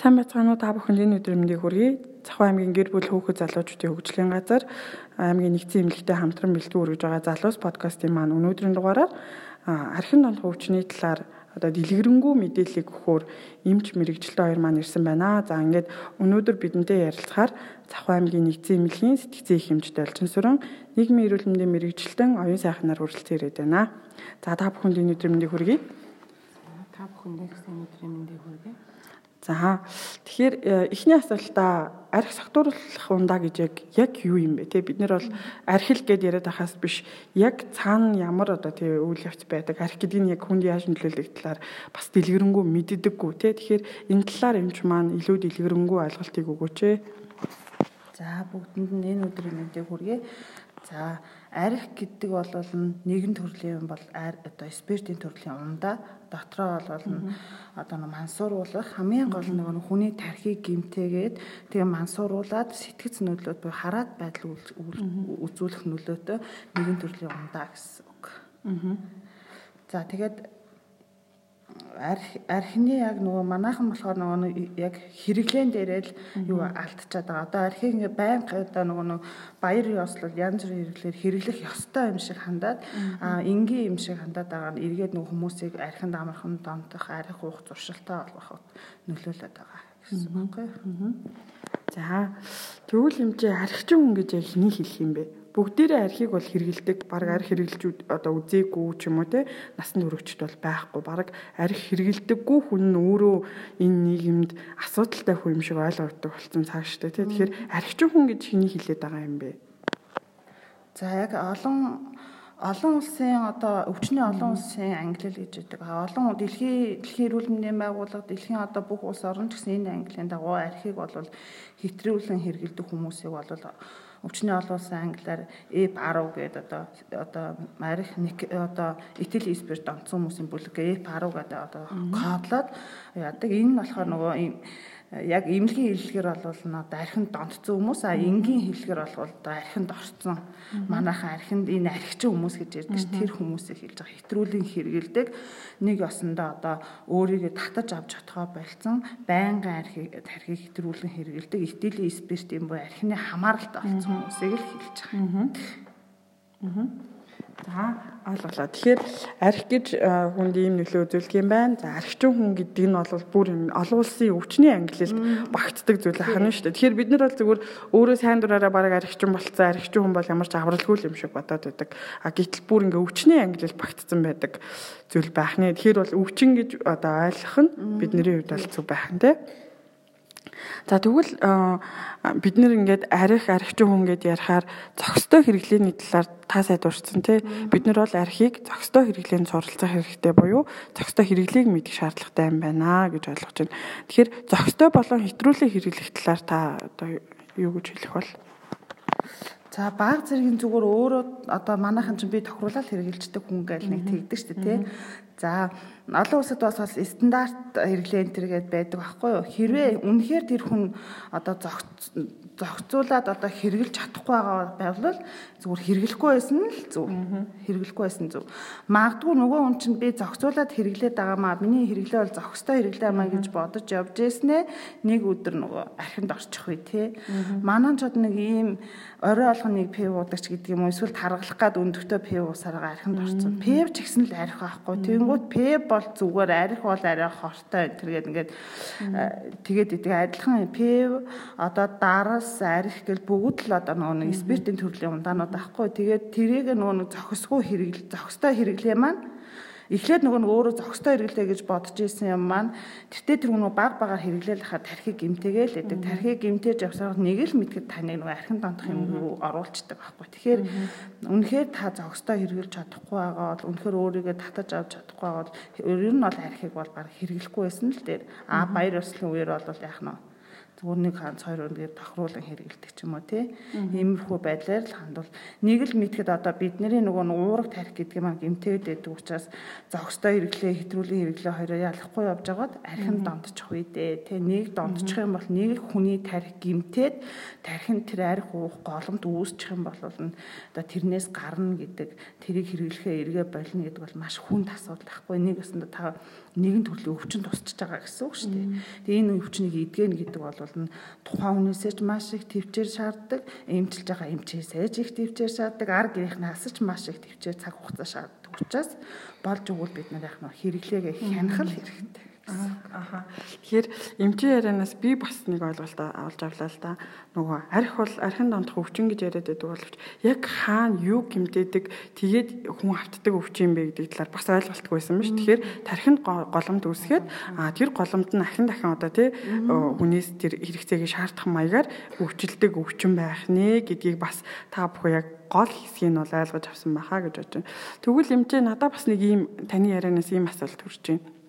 Сайн байцгаана уу та бүхэнд энэ өдөр мэндийг хүргэе. Цахуу аймгийн гэр бүл хүүхэд залуучуудын хөгжлийн газар аймгийн нэгдсэн эмнэлэгтэй хамтран бэлтгэн өргөж байгаа залуус подкастын маань өнөөдрийн дугаараар архин донх өвчний талаар одоо дэлгэрэнгүй мэдээллийг өгөхөөр эмч мэрэгчлээ хоёр маань ирсэн байна. За ингээд өнөөдөр бидэнтэй ярилцахаар Цахуу аймгийн нэгдсэн эмнэлгийн сэтгцэн их хэмжтэй олчин сүрэн нийгмийн эрүүл мэндийн мэрэгчлэн оюун сайхнаар хүрэлцэн ирээд байна. За та бүхэнд энэ өдөр мэндийг хүргэе. Та бүхэнд нэгсэн өдрийн мэндийг хүргэе. За. Тэгэхээр э, эхний асуултаа арх согтууруулах ундаа гэж яг яг юу юм бэ? Те бид нэр бол архил гэд яриад байхаас биш яг цаана ямар одоо тий үйл явц байдаг арх гэдэг нь яг хүнд яаж нөлөөлөх талаар бас дэлгэрэнгүй мэддэггүй. Те тэгэхээр энэ талаар эмч маань илүү дэлгэрэнгүй ойлголтыг өгөөч ээ. За бүгдэнд нь энэ өдрийн мэндийг хүргэе. За арх гэдэг бол нэгэн төрлийн юм бол одоо спиртийн төрлийн ундаа. Дотроо бол одоо мансууруулах. Хамгийн гол нэг хүний тархийг гимтээгээд тэгээ мансууруулад сэтгэц нөлөөд буюу хараат байдал үзүүлэх нөлөөтэй нэгэн төрлийн ундаа гэсэн үг. За тэгээд архины яг нөгөө манайхан болохоор нөгөө яг хэрэглэн дээрээ л юу алдчихад байгаа. Одоо архийг ингээ байнга одоо нөгөө нөгөө баяр ёслол янз бүрийн хэрэглээр хэрэглэх ёстой юм шиг хандаад энгийн юм шиг хандаад байгаа нь эргээд нөгөө хүмүүсийг архинд амархан донтох, арх уух зуршилтай болгоход нөлөөлөд байгаа гэсэн үг байхгүй. За тэгвэл юм чи архичин хүн гэж яг хэний хэлэх юм бэ? Бүгдээрээ архийг бол хэрэгэлдэг. Бараг арх хэрэглэж одоо үзээгүй ч юм уу те насны өрөвчд бол байхгүй. Бараг арх хэрэгэлдэггүй хүн нь өөрөө энэ нийгэмд асуудалтай хүн юм шиг ойлгогддог болсон цаг штэ те. Тэгэхээр архичин хүн гэж хэний хэлээд байгаа юм бэ? За яг олон олон улсын одоо өвчний олон улсын англи гэж байдаг. Олон дэлхийн дэлхийн эрүүл мэндийн байгууллага дэлхийн одоо бүх улс орн гэсэн энэ английн дагуу архийг бол хэтрүүлэн хэрэгэлдэг хүмүүсийг бол өвчний олон улсын англиар EB 10 гэдэг одоо одоо марих нэг одоо этил спирт онцсон хүмүүсийн бүлэг EB 10 гэдэг одоо кодлоод яадаг. Энэ нь болохоор нөгөө ийм яг эмнэлгийн хэллэгээр бол одоо архинд донтцсон хүмүүс а энгийн хэллэгээр бол одоо архинд орцсон. Манайхан архинд энэ архичин хүмүүс гэж ярьдаг ш тэр хүмүүсийг хэлж байгаа. Хэтрүүлийн хэрэгэлдэг. Нэг осондоо одоо өөрийгөө татаж авч чадхаа болцсон байнгын архийг тархийг хэтрүүлэн хэрэгэлдэг. Этилийн спирт юм боо архины хамааралтай болсон хүмүүсийг л хэлж байгаа. Аа. За ойлголоо. Тэгэхээр арх гэж э, хүнд ийм нөлөө үзүүлэх юм байна. За архичин хүн гэдэг нь бол бүр олон улсын өвчний ангилалд багтдаг зүйл ахна шүү дээ. Тэгэхээр бид нар бол зүгээр өөрөө сайн дураараа бараг архичин болцсон архичин хүн бол ямар ч авралгүй юм шиг бодоод байдаг. А гэтэл бүр ингээ өвчний ангилалд багтсан байдаг зүйл байх нэ. Тэгэхээр бол өвчин гэж одоо ойлгох нь бидний хувьд бол зүг байх нь тийм. За тэгвэл бид нэр ингээд арх архичин хүн гэд ярихаар зохистой хэрэглээний талаар та сая дурдсан тий. Бид нар бол архийг зохистой хэрэглээнд суралцах хэрэгтэй буюу зохистой хэрэглээг мэдэх шаардлагатай юм байна гэж ойлгож байна. Тэгэхээр зохистой болон хэтрүүлэг хэрэглэх талаар та одоо юу гэж хэлэх бол? За баг зэргийн зүгээр өөрөө одоо манайхан чинь би тохируулаад хэрэгжилждэг хүн гээл нэг тэгдэг шүү дээ тий. За олон улсад бас бас стандарт хэрэглээ энэ төргээд байдаг байхгүй юу? Хэрвээ үнэхээр тэр хүн одоо зохицуулаад одоо хэрэгжилж чадахгүй байгаа байвал зүгээр хэрэглэхгүй байсан л зөв. Хэрэглэхгүй байсан зөв. Магадгүй нөгөө хүн чинь би зохицуулаад хэрэглээд байгаамаа миний хэрэглээ бол зохистой хэрэглээ амаа гэж бодож явж ирснэ. Нэг өдөр нөгөө архинд орчих үе тий. Манай ч нэг ийм орой олгоныг пив уудаг ч гэдэг юм уу эсвэл таргалах гад өндөгтөө пив уусараа архинд орсон. Пив ч гэсэн л арх байхгүй. Тэнгүүт пив бол зүгээр арх бол арай хортой тэргээд ингээд тэгээд идэг адилхан пив одоо дарас арх гэл бүгд л одоо нөгөө спиртийн төрлийн ундаанууд байхгүй. Тэгээд тэрийг нөгөө зохисгүй хэрэгэл зохистой хэрэглээ маань Эхлээд нөгөө нь өөрөө зохистой хэрэглээ гэж бодож исэн юм маань тэртээ тэр нөгөө баг багаар хэрэглээл хахад тархийг гимтэгээл байдаг. Тархийг гимтээж явсаар нэг л мэдгэд таныг нөгөө архин донтох юм руу оруулцдаг байхгүй. Тэгэхээр үнэхээр та зохистой хэрэглэж чадахгүй байгаа бол үнэхээр өөрийгөө татаж авч чадахгүй байгаа бол ер нь бол архийг бол баг хэрэглэхгүй байсан л дээр. А баяр ёслолын үеэр бол яах нь зүгээр нэг ганц хоёр өндөр тохируулан хэрэгэлдэг ч юм уу тий. Иймэрхүү байдлаар л хандвал нэг л мэдхэд одоо бидний нөгөө уурах тарих гэдэг юм гэмтээд байдаг учраас зогстой хэрэглээ хэтрүүлийн хэрэглээ хоёроо ялахгүй явж байгаад архин дондчих үе дээ. Тий нэг дондчих юм бол нэг хүний тарих гэмтээд тархин тэр арх уух голомт үүсчих юм бол одоо тэрнээс гарна гэдэг тэрийг хэрэглэхээ эргээ болно гэдэг бол маш хүнд асуудал байхгүй. Нэг өсөндө та нэгэн төрлийн өвчин тусчж байгаа гэсэн үг шүү дээ. Тэгээ энэ өвчнийг эдгэн гэдэг бол тухайн хүнээсээ ч маш их төвчээр шаарддаг, эмчилж байгаа эмчээсээ ч их төвчээр шаарддаг, ар гэрийнхнээс ч маш их төвчээр цаг хугацаа шаарддаг учраас болж өгвөл бид нар яг нь хэрэглээгээ хянах хэрэгтэй. Аха. Тэгэхээр эмчийн ярианаас би бас нэг ойлголт авалж авлаа л да. Нөгөө арх бол архин дондох өвчин гэж яриад байдаг боловч яг хаана юу гимтээдэг тэгээд хүн автдаг өвчин юм бэ гэдэг талаар бас ойлголтгүй байсан ба ш. Тэгэхээр тархинд голомт үүсгээд а тэр голомт нь ахин дахин одоо тий хүнээс тэр хэрэгцээгээ шаардах маягаар өвчлөдөг өвчин байх нэ гэдгийг бас та бүхэн яг гол хэсгийг нь бол ойлгож авсан байхаа гэж бодож байна. Тэгвэл эмчээ надад бас нэг ийм таны ярианаас ийм асуулт төрж байна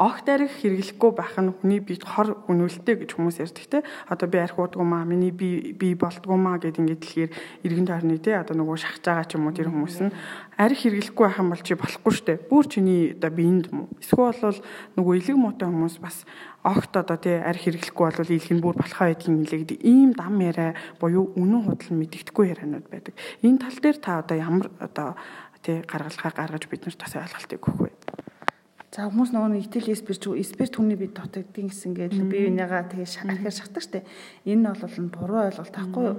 огт арх хэрэглэхгүй байх нь хүний биед хор өнүүлтэй гэж хүмүүс ярьдаг те. Одоо би арх уудгүй маа, миний би би болдгоо маа гэд ингээд дэлхээр иргэн тойрны те. Одоо нөгөө шахаж байгаа ч юм уу тэр хүмүүс нь арх хэрэглэхгүй байх юм бол чи болохгүй штэ. Бүр чиний одоо биеинд юм уу? Эсвэл бол нөгөө илэг муутай хүмүүс бас огт одоо тий арх хэрэглэхгүй бол ийлэх нь бүр болохоо байдгийн нэлээд ийм дам яриа буюу үнэн худал мэддэхгүй яриануд байдаг. Энэ тал дээр та одоо ямар одоо тий гаргалгаа гаргаж биднэрт бас ойлголтыг өгөх вэ? За хүмүүс нөгөө нэг итэл спирт спирт хүний бид дутагдгийн гэсэн гээд бие бинийгаа тэгээ архиар шахдаг штэ. Энэ бол нь буруу ойлголт таахгүй юу?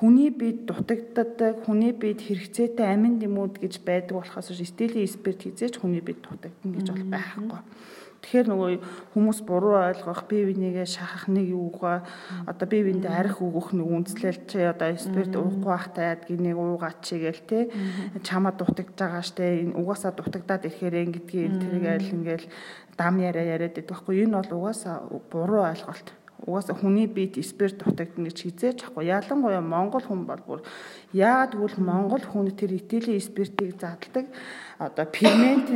Хүний бид дутагддаг, хүний бид хэрэгцээтэй амин дэмүүд гэж байдаг болохоос стилийн спирт хизээч хүний бид дутагдана гэж бол байхгүй. Тэгэхээр нөгөө хүмүүс буруу ойлгох, бие бинийгээ шахах нэг юугаа одоо бие биендээ арх өгөх нэг үнслэл чи одоо спирт уухгүй байхтай яд гинэг уугаад чигээл те. Чамаа дутагдж байгаа штэ энэ угаасаа дутагдаад ирэхээр ингэдгийг тэрийг айл ингээл дам яриа яриад байдаг байхгүй. Энэ бол угаасаа буруу ойлголт. Угаасаа хүний биед спирт дутагдана гэж хизээч ахгүй ялангуяа монгол хүн бол бүр яагаад гэвэл монгол хүн тэр этилийн спиртийг задлагдаг одоо фермент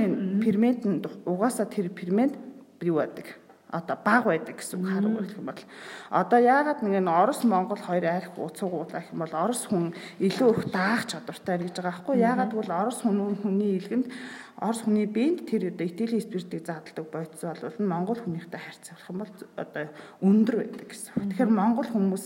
фермент угаасаа тэр фермент юу байдаг. Одоо баг байдаг гэсэн үг харуу гэх юм бол. Одоо яагаад нэг нь Орос Монгол хоёр арх уцуугуулаа гэх юм бол Орос хүн илүү их даах чадвартай гэж байгаа байхгүй яагаад гэвэл Орос хүн хүний илгэнд Орос хүний биед тэр одоо этилийн спиртийг заадлагдаг бодис бол Монгол хүнийхтэй харьцуулах юм бол одоо өндөр байдаг гэсэн. Тэгэхээр Монгол хүмүүс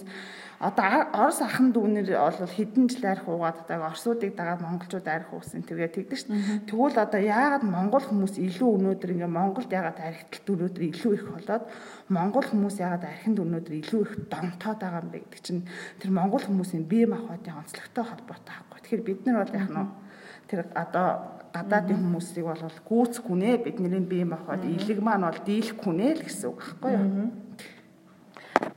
одоо Орос ахын дүүнэр бол хэдэн жил арх уугаад одоо Орсуудыг дагаад монголчууд арх уусан тэргээ тэгдэг шүү. Тэгвэл одоо яагаад монгол хүмүүс илүү өнөөдөр ингээ Монголд яагаад архиталт өнөөдөр илүү их болоод монгол хүмүүс яагаад архинд өнөөдөр илүү их донтоод байгаа юм бэ гэдэг чинь тэр монгол хүмүүсийн бие махбодын онцлогтой холбоотой байхгүй. Тэгэхээр бид нар бол яг нь тэр одоо гадаадын хүмүүсийг бол гүйцэхгүй нэ бидний бие махбод илэг маань бол дийлэхгүй нэ л гэсэн үг байхгүй юу?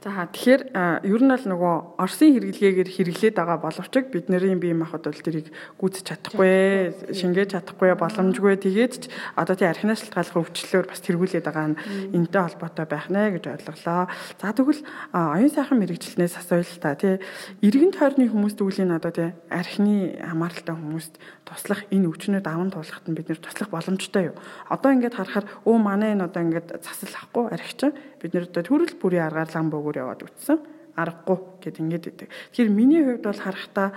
За тэгэхээр ер нь бол нөгөө Оросын хэрэглгээгээр хэрэглээд байгаа боловч бид нарын бие махбод бол тэрийг гүйцэж чадахгүй, шингээж чадахгүй боломжгүй. Тэгээд ч одоо тий архинаас шалтгааллах өвчлөлөөр бас тэргүүлээд байгаа нь энтэй холбоотой байх нэ гэж ойлголоо. За тэгвэл оюун сайхан мэрэгчлэнээс асууя л та тий иргэн тойрны хүмүүс тэгвэл энэ одоо тий архины хамааралтай хүмүүст туслах энэ өвчнүүд аван туулахад нь бид нэр туслах боломжтой юу? Одоо ингээд харахаар өө манай энэ одоо ингээд засал ахгүй архич бид нэр одоо төрөл бүрийн аргаар лам бөөгөр яваад үтсэн аргагүй гэд ингээд идэг. Тэгэхээр миний хувьд бол харахтаа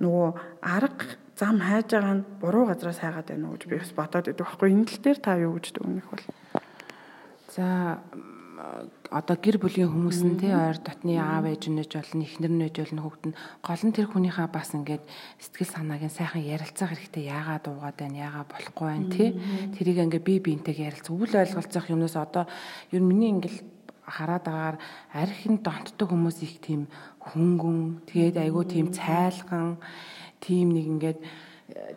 нөгөө арга зам хайж байгаа нь буруу газраас хайгаад байна уу гэж би бас бодоод идэг байхгүй. Энэ тал дээр та юу гэж дүгнэх бол? За одоо гэр бүлийн хүмүүс нь тий ойр дотны аав ээж нэж болно эхнэр нэж болно хүүхэд нь гол нь тэр хүнийхээ бас ингээд сэтгэл санааг нь сайхан ярилцах хэрэгтэй яагаад уугаад байна яагаад болохгүй байна тий тэрийг ингээд бие биентэйг ярилцах үл ойлголцох юмнаас одоо ер нь миний ингээд хараад агаар архинд донтдог хүмүүс их тийм хөнгөн тэгээд айгүй тийм цайлган тийм нэг ингээд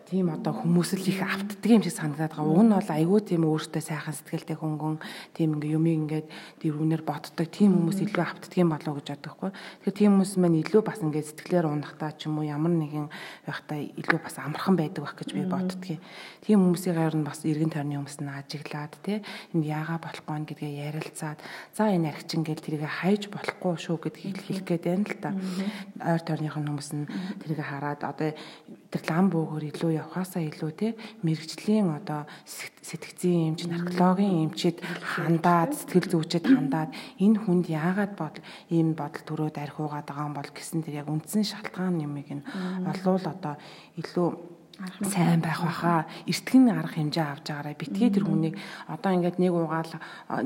тийм одоо хүмүүс л их автдаг юм шиг санагдаад байгаа. Уг нь бол айгүй тийм өөртөө сайхан сэтгэлтэй хөнгөн тийм ингээ юмыг ингээд дэрвнэр боддог тийм хүмүүс илүү автдаг юм болоо гэж боддог хгүй. Тэгэхээр тийм хүмүүс маань илүү бас ингээд сэтгэлээр унахтаа ч юм уу ямар нэгэн байхтаа илүү бас амархан байдаг байх гэж би боддгийг. Тийм хүмүүсийн гайр нь бас эргэн тойрны хүмүүс нь ажиглаад тий энэ яага болохгүй гэдгээ ярилцаад за энэ архичин гэл тэрийг хайж болохгүй шүү гэдгийг хэлэх гээд байна л та. Ойр тойрныхон хүмүүс нь тэрийг хараад одоо тэр лам бөөгөр илүү явхаасаа илүү те мэрэгжлийн одоо сэтгцийн эмч наркологийн эмчид хандаад сэтгэл зүйчэд хандаад энэ хүнд яагаад бодол ийм бодол төрөөд архиугаад байгаа юм бол гэсэн тэр яг үндсэн шалтгаан юмыг нь олвол одоо илүү сайн байх байхаа эртгэн арга хэмжээ авч байгаарай. Битгий тэр хүнийг одоо ингээд нэг уугаал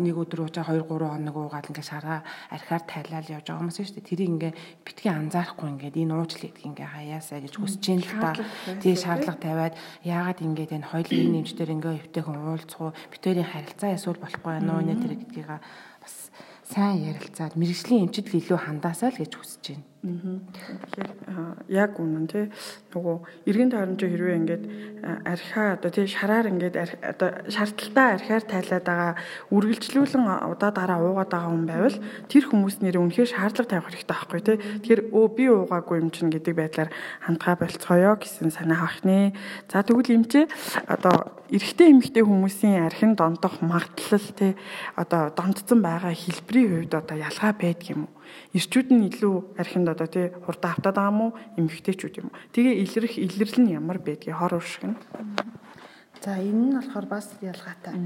нэг өдөр уучаа 2 3 хоног уугаал ингээд шараа архиар тайлал явж байгаа хүмүүс шүү дээ. Тэрийг ингээд битгий анзаарахгүй ингээд энэ уучлал гэдгийг ингээд хаяасаа гэж хүсэж ин л та. Тий шаардлага тавиад яагаад ингээд энэ хоёлын нэмж дээр ингээд өвтэйхэн уулзах уу битэрийн харилцаа эсвэл болохгүй уу? Нэ тэр гэдгийг бас сайн ярилцаад мэрэгжлийн эмчит илүү хандаасаа л гэж хүсэж байна Тэгэхээр яг үнэн тий нөгөө эргэн тойронд хэрвээ ингээд архиа одоо тий шараар ингээд одоо шаардлагатай архиар тайлаад байгаа үргэлжлүүлэн удаа дараа уугаад байгаа хүн байвал тэр хүмүүс нэр үнэхээр шаардлага тавих хэрэгтэй байхгүй тий тэгэхээр өө би уугаагүй юм чинь гэдэг байдлаар хандгаа болцгоё гэсэн санаа авах нэ. За тэгвэл чи одоо эрэгтэй эмэгтэй хүмүүсийн архин дондох магадлал тий одоо дондцсон байгаа хэлбэрийн хувьд одоо ялгаа байдаг юм уу Ирчүүд нь илүү архинд одоо тий хурдан автаад байгаа юм уу? Эмэгтэйчүүд юм? Тэгээ илэрх илэрлэл нь ямар байдгийг хор уршиг нь. За энэ нь болохоор бас ялгаатай.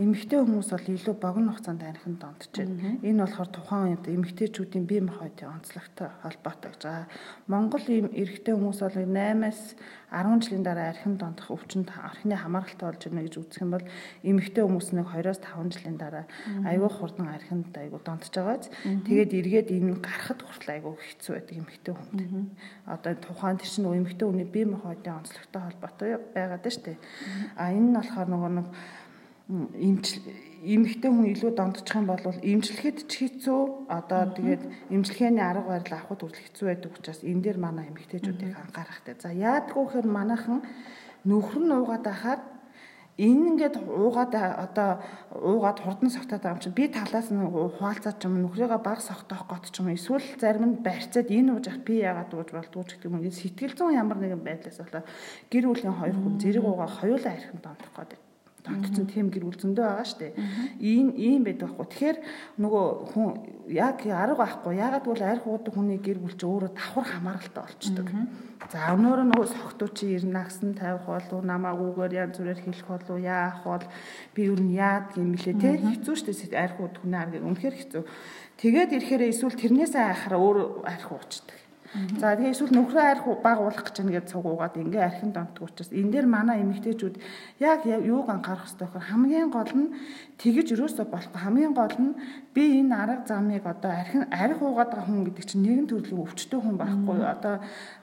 Эмэгтэй хүмүүс бол илүү богино хугацаанд дондж байна. Энэ болохоор тухайн үед эмэгтэйчүүдийн бие махбодын онцлогтой холбоотой гэж байгаа. Монгол ийм эрэгтэй хүмүүс бол 8-аас 10 жилийн дараа архин дондох өвчнөд архины хамааралтай болж ирнэ гэж үзэх юм бол эмэгтэй хүмүүс нэг 2-оос 5 жилийн дараа айгүй хурдан архинд айгүй дондож байгааз тэгээд эргээд энэ гарахад хүртэл айгүй хэцүү байдаг эмэгтэй хүнд. Одоо тухайн тэр чинь эмэгтэй хүний бие махбодын онцлогтой холбоотой байгаад байна дээ. А энэ нь болохоор нөгөө нэг эмчил эмэгтэй хүн илүү дондчих юм бол эмчлэхэд ч хэцүү. Одоо тэгээд эмчилгээний арга барил авахд хүртэл хэцүү байдаг учраас энэ дээр манай эмэгтэйчүүдийг анхаарах хэрэгтэй. За яадгүй хэр манайхан нөхөр нь уугаад байхад энэ ингээд уугаад одоо уугаад хурдан согтоод байгаа юм чинь би талаас нь хуалцаад ч юм нөхрийгөө баг согтоох гот ч юм эсвэл зарим нь барьцаад энэ ууж ах би яагаад ууж болдгоо ч гэдэг юм. Сэтгэл зүйн ямар нэгэн байдлаас болоо гэр бүлийн хоёр хүн зэрэг уугаа хоёулаа архин дондох гэдэг тогтцсон тийм гэр бүл зөндөө байгаа штэ. Ийм ийм байдаг байхгүй. Тэгэхээр нөгөө хүн яг арга байхгүй. Ягаад гэвэл арх уудаг хүний гэр бүл чи өөрөө давхар хамааралтай болчдөг. За өнөөр нөгөө согтуу чи ирнэ агсан тавих болов намаагүйгээр янз бүрээр хэлэх болов яах бол би юу нь яад юм блэ те хэцүү штэ арх уудаг хүний арга үнэхээр хэцүү. Тэгээд ирэхээр эсвэл тэрнээсээ айхаараа өөр арх уучдаг. За тэгээ эсвэл нөхрөө арх баг уулах гэж нэгээд цугуугаад ингээ архин донтго учраас энэ дээр манай эмэгтэйчүүд яг юуг анхаарах хэрэгтэй вэ? Хамгийн гол нь тэгэж өрөөсөө болохгүй хамгийн гол нь би энэ арга замыг одоо архин арх уугаад байгаа хүн гэдэг чинь нэгэн төрлийн өвчтөй хүн байхгүй юу? Одоо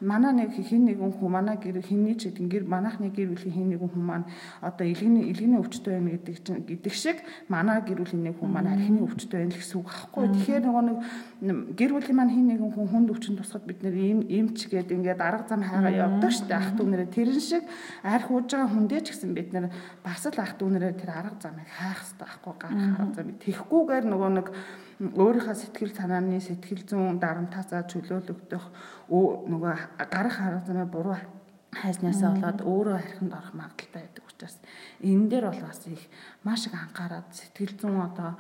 манай нэг хин нэгэн хүн манай гэр хинний ч гэр манайхны гэр бүлийн хин нэгэн хүн маань одоо илгэний илгэний өвчтөй байна гэдэг чинь гэдэг шиг манай гэр бүлийн нэг хүн маань архины өвчтөй байна л гэсэн үг байхгүй юу? Тэгэхээр нөгөө нэг гэр бүлийн маань хин нэгэн хүн хүнд өвчин тусахад бид нэр им имч гээд ингээд арга зам хайгаа явдаг дээ ах дүүнэрээ тэрэн шиг арх ууж байгаа хүндээ ч гэсэн бид нэр бас л ах дүүнэрээ тэр арга замыг хайх хэрэгтэй байхгүй гарах арга замыг тэхгүйгээр нөгөө нэг өөрийнхөө сэтгэл санааны сэтгэл зүйн дарамтаасаа чөлөөлөгдөх нөгөө гарах арга замыг буруу хайснаасаа болоод өөрөө архинд орох магадaltaй байдаг учраас энэ дээр бол бас их маш их анхаарал сэтгэл зүйн одоо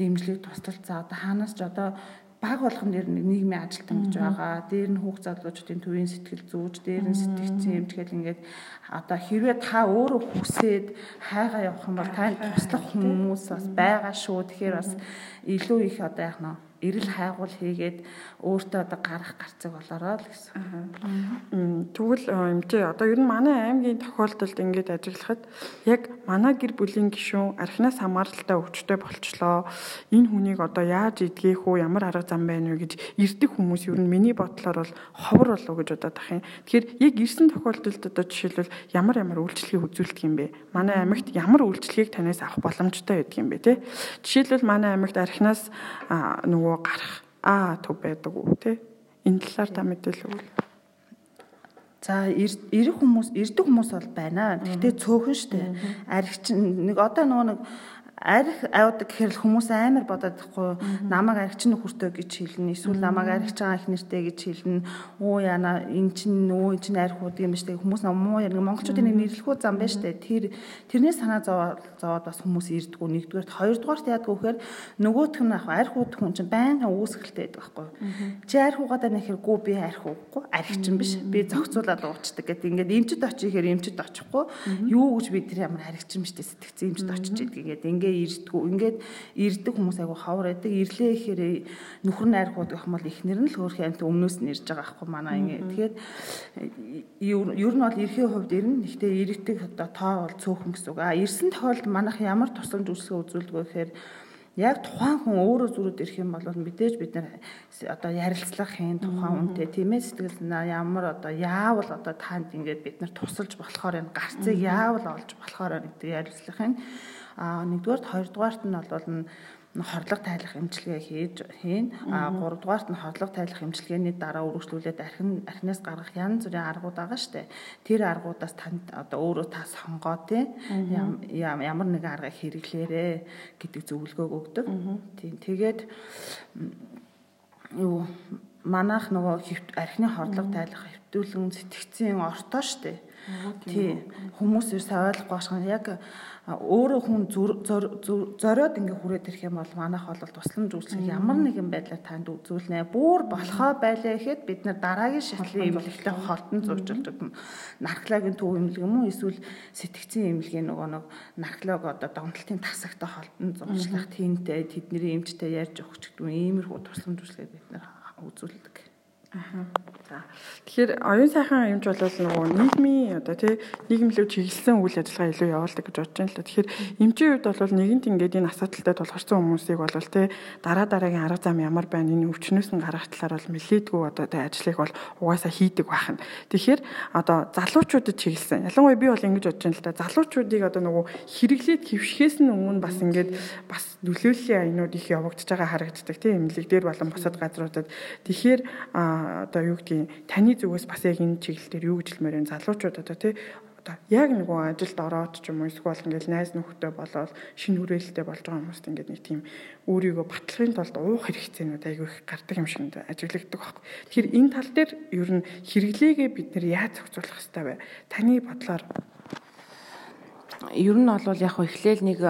дэмжлэг тусдалт за одоо хаанаас ч одоо баг болгон дээр нийгмийн ажилтан гэж байгаа. Дээр нь хүүхд залуучуудын төвийн сэтгэл зүйч, дээр нь сэтгцэн юм тэгэл ингээд одоо хэрвээ та өөрөө хүсээд хайгаа явах юм бол танд туслах хүмүүс бас байгаа шүү. Тэгэхээр бас илүү их одоо яг нөө эрэл хайгуул хийгээд өөртөө одоо гарах гарцаг болороо л гэсэн. Тэгвэл юм тий одоо ер нь манай аймгийн тохиолдолд ингэж ажиглахад яг манай гэр бүлийн гишүүн архинаас хамааралтай өвчтөй болчлоо. Энэ хүнийг одоо яаж идгээх үү, ямар арга зам байна вэ гэж ирдэг хүмүүс ер нь миний бодлоор бол ховор болов гэж бодоод ах юм. Тэгэхээр яг ирсэн тохиолдолд одоо жишээлбэл ямар ямар үйлчлэгийг үзүүлдэг юм бэ? Манай аймагт ямар үйлчлэгийг танаас авах боломжтой байдаг юм бэ те? Жишээлбэл манай аймагт архинаас нөгөө нөгөө гарах аа төв байдаг уу те энэ талаар та мэдээлэл өгвөл За ирэх хүмүүс ирдэг хүмүүс бол байна. Гэхдээ цөөхөн штэ. Аригч нэг одоо нөгөө нэг арх авдаг гэхэр л хүмүүс амар бодоод ихгүй намайг архич нөхөртөө гэж хэлнэ. Эсвэл намайг архич байгаа их нэртэй гэж хэлнэ. Өө яна эн чин нөө эн чин архууд юм штэ. Хүмүүс муу яг монголчуудын нэг нэрлэхүү зам байна штэ. Тэр тэрнээс санаа зовоод бас хүмүүс ирдгүү нэгдүгээрт хоёрдугаарт яадгүй гэхээр нөгөөх нь ах архууд хүн чинь байнга үүсгэлтэй байдаг байхгүй. Чи архуугаа даа нэхэр гүү би архуугүй архичин биш. Би зохицуулаад уучдаг гэдэг. Ингээд эмчд очихээр эмчд очихгүй. Юу гэж бид тэр ямар архичин биш штэ сэтгцэн эмчд очиж идэг гэдэг ингээд эргээ ирдгүү. Ингээд ирдэг хүмүүс айгу ховор байдаг. Ирлээ ихээр нөхөр найргууд гэх юм бол ихнэр нь л хөөх амт өмнөөс нь ирж байгаа аахгүй манай ингэ. Тэгэхээр ер нь бол эрхийн хувьд ирнэ. Гэхдээ иргэдэг одоо тоо бол цөөхөн гэсэн үг. А ирсэн тохиолдолд манайх ямар тусламж үйлчлэгээ үзүүлдэг гэхээр яг тухайн хүн өөрөө зүрүүд ирэх юм бол мэдээж бид нар одоо ярилцлах хийн тухайн үнтэй тийм ээ сэтгэл ямар одоо яавал одоо танд ингээд бид нар тусалж болохоор энэ гарцыг яавал олж болохоор гэдэг ярилцлах юм а нэгдүгээрт хоёрдугаарт нь бол хорлого тайлах эмчилгээ хийж хийн. А гуравдугаарт нь хорлого тайлах эмчилгээний дараа үргэлжлүүлээд архин архинаас гаргах янз бүрийн аргууд байгаа штэ. Тэр аргуудаас танд одоо өөрөө та сонгоо тий ямар нэгэн аргыг хэрэглээрэ гэдэг зөвлөгөөг өгдөг. Тийм тэгээд юу манайх нөгөө архины хорлого тайлах хэвтүүлэн сэтгцийн ортоо штэ. Тий хүмүүс ерөөсөй ойлгохгүй байна. Яг өөрөө хүн зориод ингээ хүрээд ирэх юм бол манайх бол тусламж үйлчлэг ямар нэгэн байдлаар танд үзүүлнэ. Бүүр болохоо байлаа гэхэд бид нар дараагийн шатлын эмнэлэгтэй холтон зуржилдаг наркологийн төв эмнэлэг юм уу? Эсвэл сэтгцийн эмнэлгийн нөгөө нэг нарколог одоо донтолтын тасагтай холтон зуршлах тэнтэй тэдний эмчтэй ярьж өгч гэдэг иймэрхүү тусламж үйлчлэгээ бид нар үзүүлдэг. Аа. За. Тэгэхээр оюун сайхан юмж бол нөгөө нийгмийн одоо тий нийгэмлүү чиглэсэн үйл ажиллагаа илүү явуулдаг гэж бодож байна л да. Тэгэхээр эмчийн хувьд бол нэгэнт ингээд энэ асуудалтай тулгарсан хүмүүсийг бол тий дараа дараагийн арга зам ямар байна энэ өвчнөөс нь гарах талаар бол мэлээдгүй одоо тий ажлыг бол угаасаа хийдэг байх нь. Тэгэхээр одоо залуучуудад чиглэсэн. Ялангуяа би бол ингэж бодож байна л да. Залуучуудыг одоо нөгөө хэрэглээд хөвшихээс нь өмнө бас ингээд бас нөлөөллийн аянууд их явагдаж байгаа харагддаг тий эмнэлэг дээр болон бусад газруудад. Тэгэхээр одоо юу гэдгийг таны зүгээс бас яг энэ чиглэл дээр юу гэж хэлмээр энэ залуучууд одоо тий одоо яг нөгөө ажилд ороод ч юм уу эсвэл ингээл найз нөхдөд болоод шинэ хүрээлэлтэй болж байгаа хүмүүст ингээд нэг тийм өөрийгөө батлахын тулд уух хэрэгцээнүүд айгүй их гардаг юм шиг ажиглагддаг байхгүй. Тэгэхээр энэ тал дээр ер нь хэрэглээгээ бид нэр яаж зохицуулах хэрэгтэй вэ? Таны бодлоор ер нь бол яг эхлээл нэг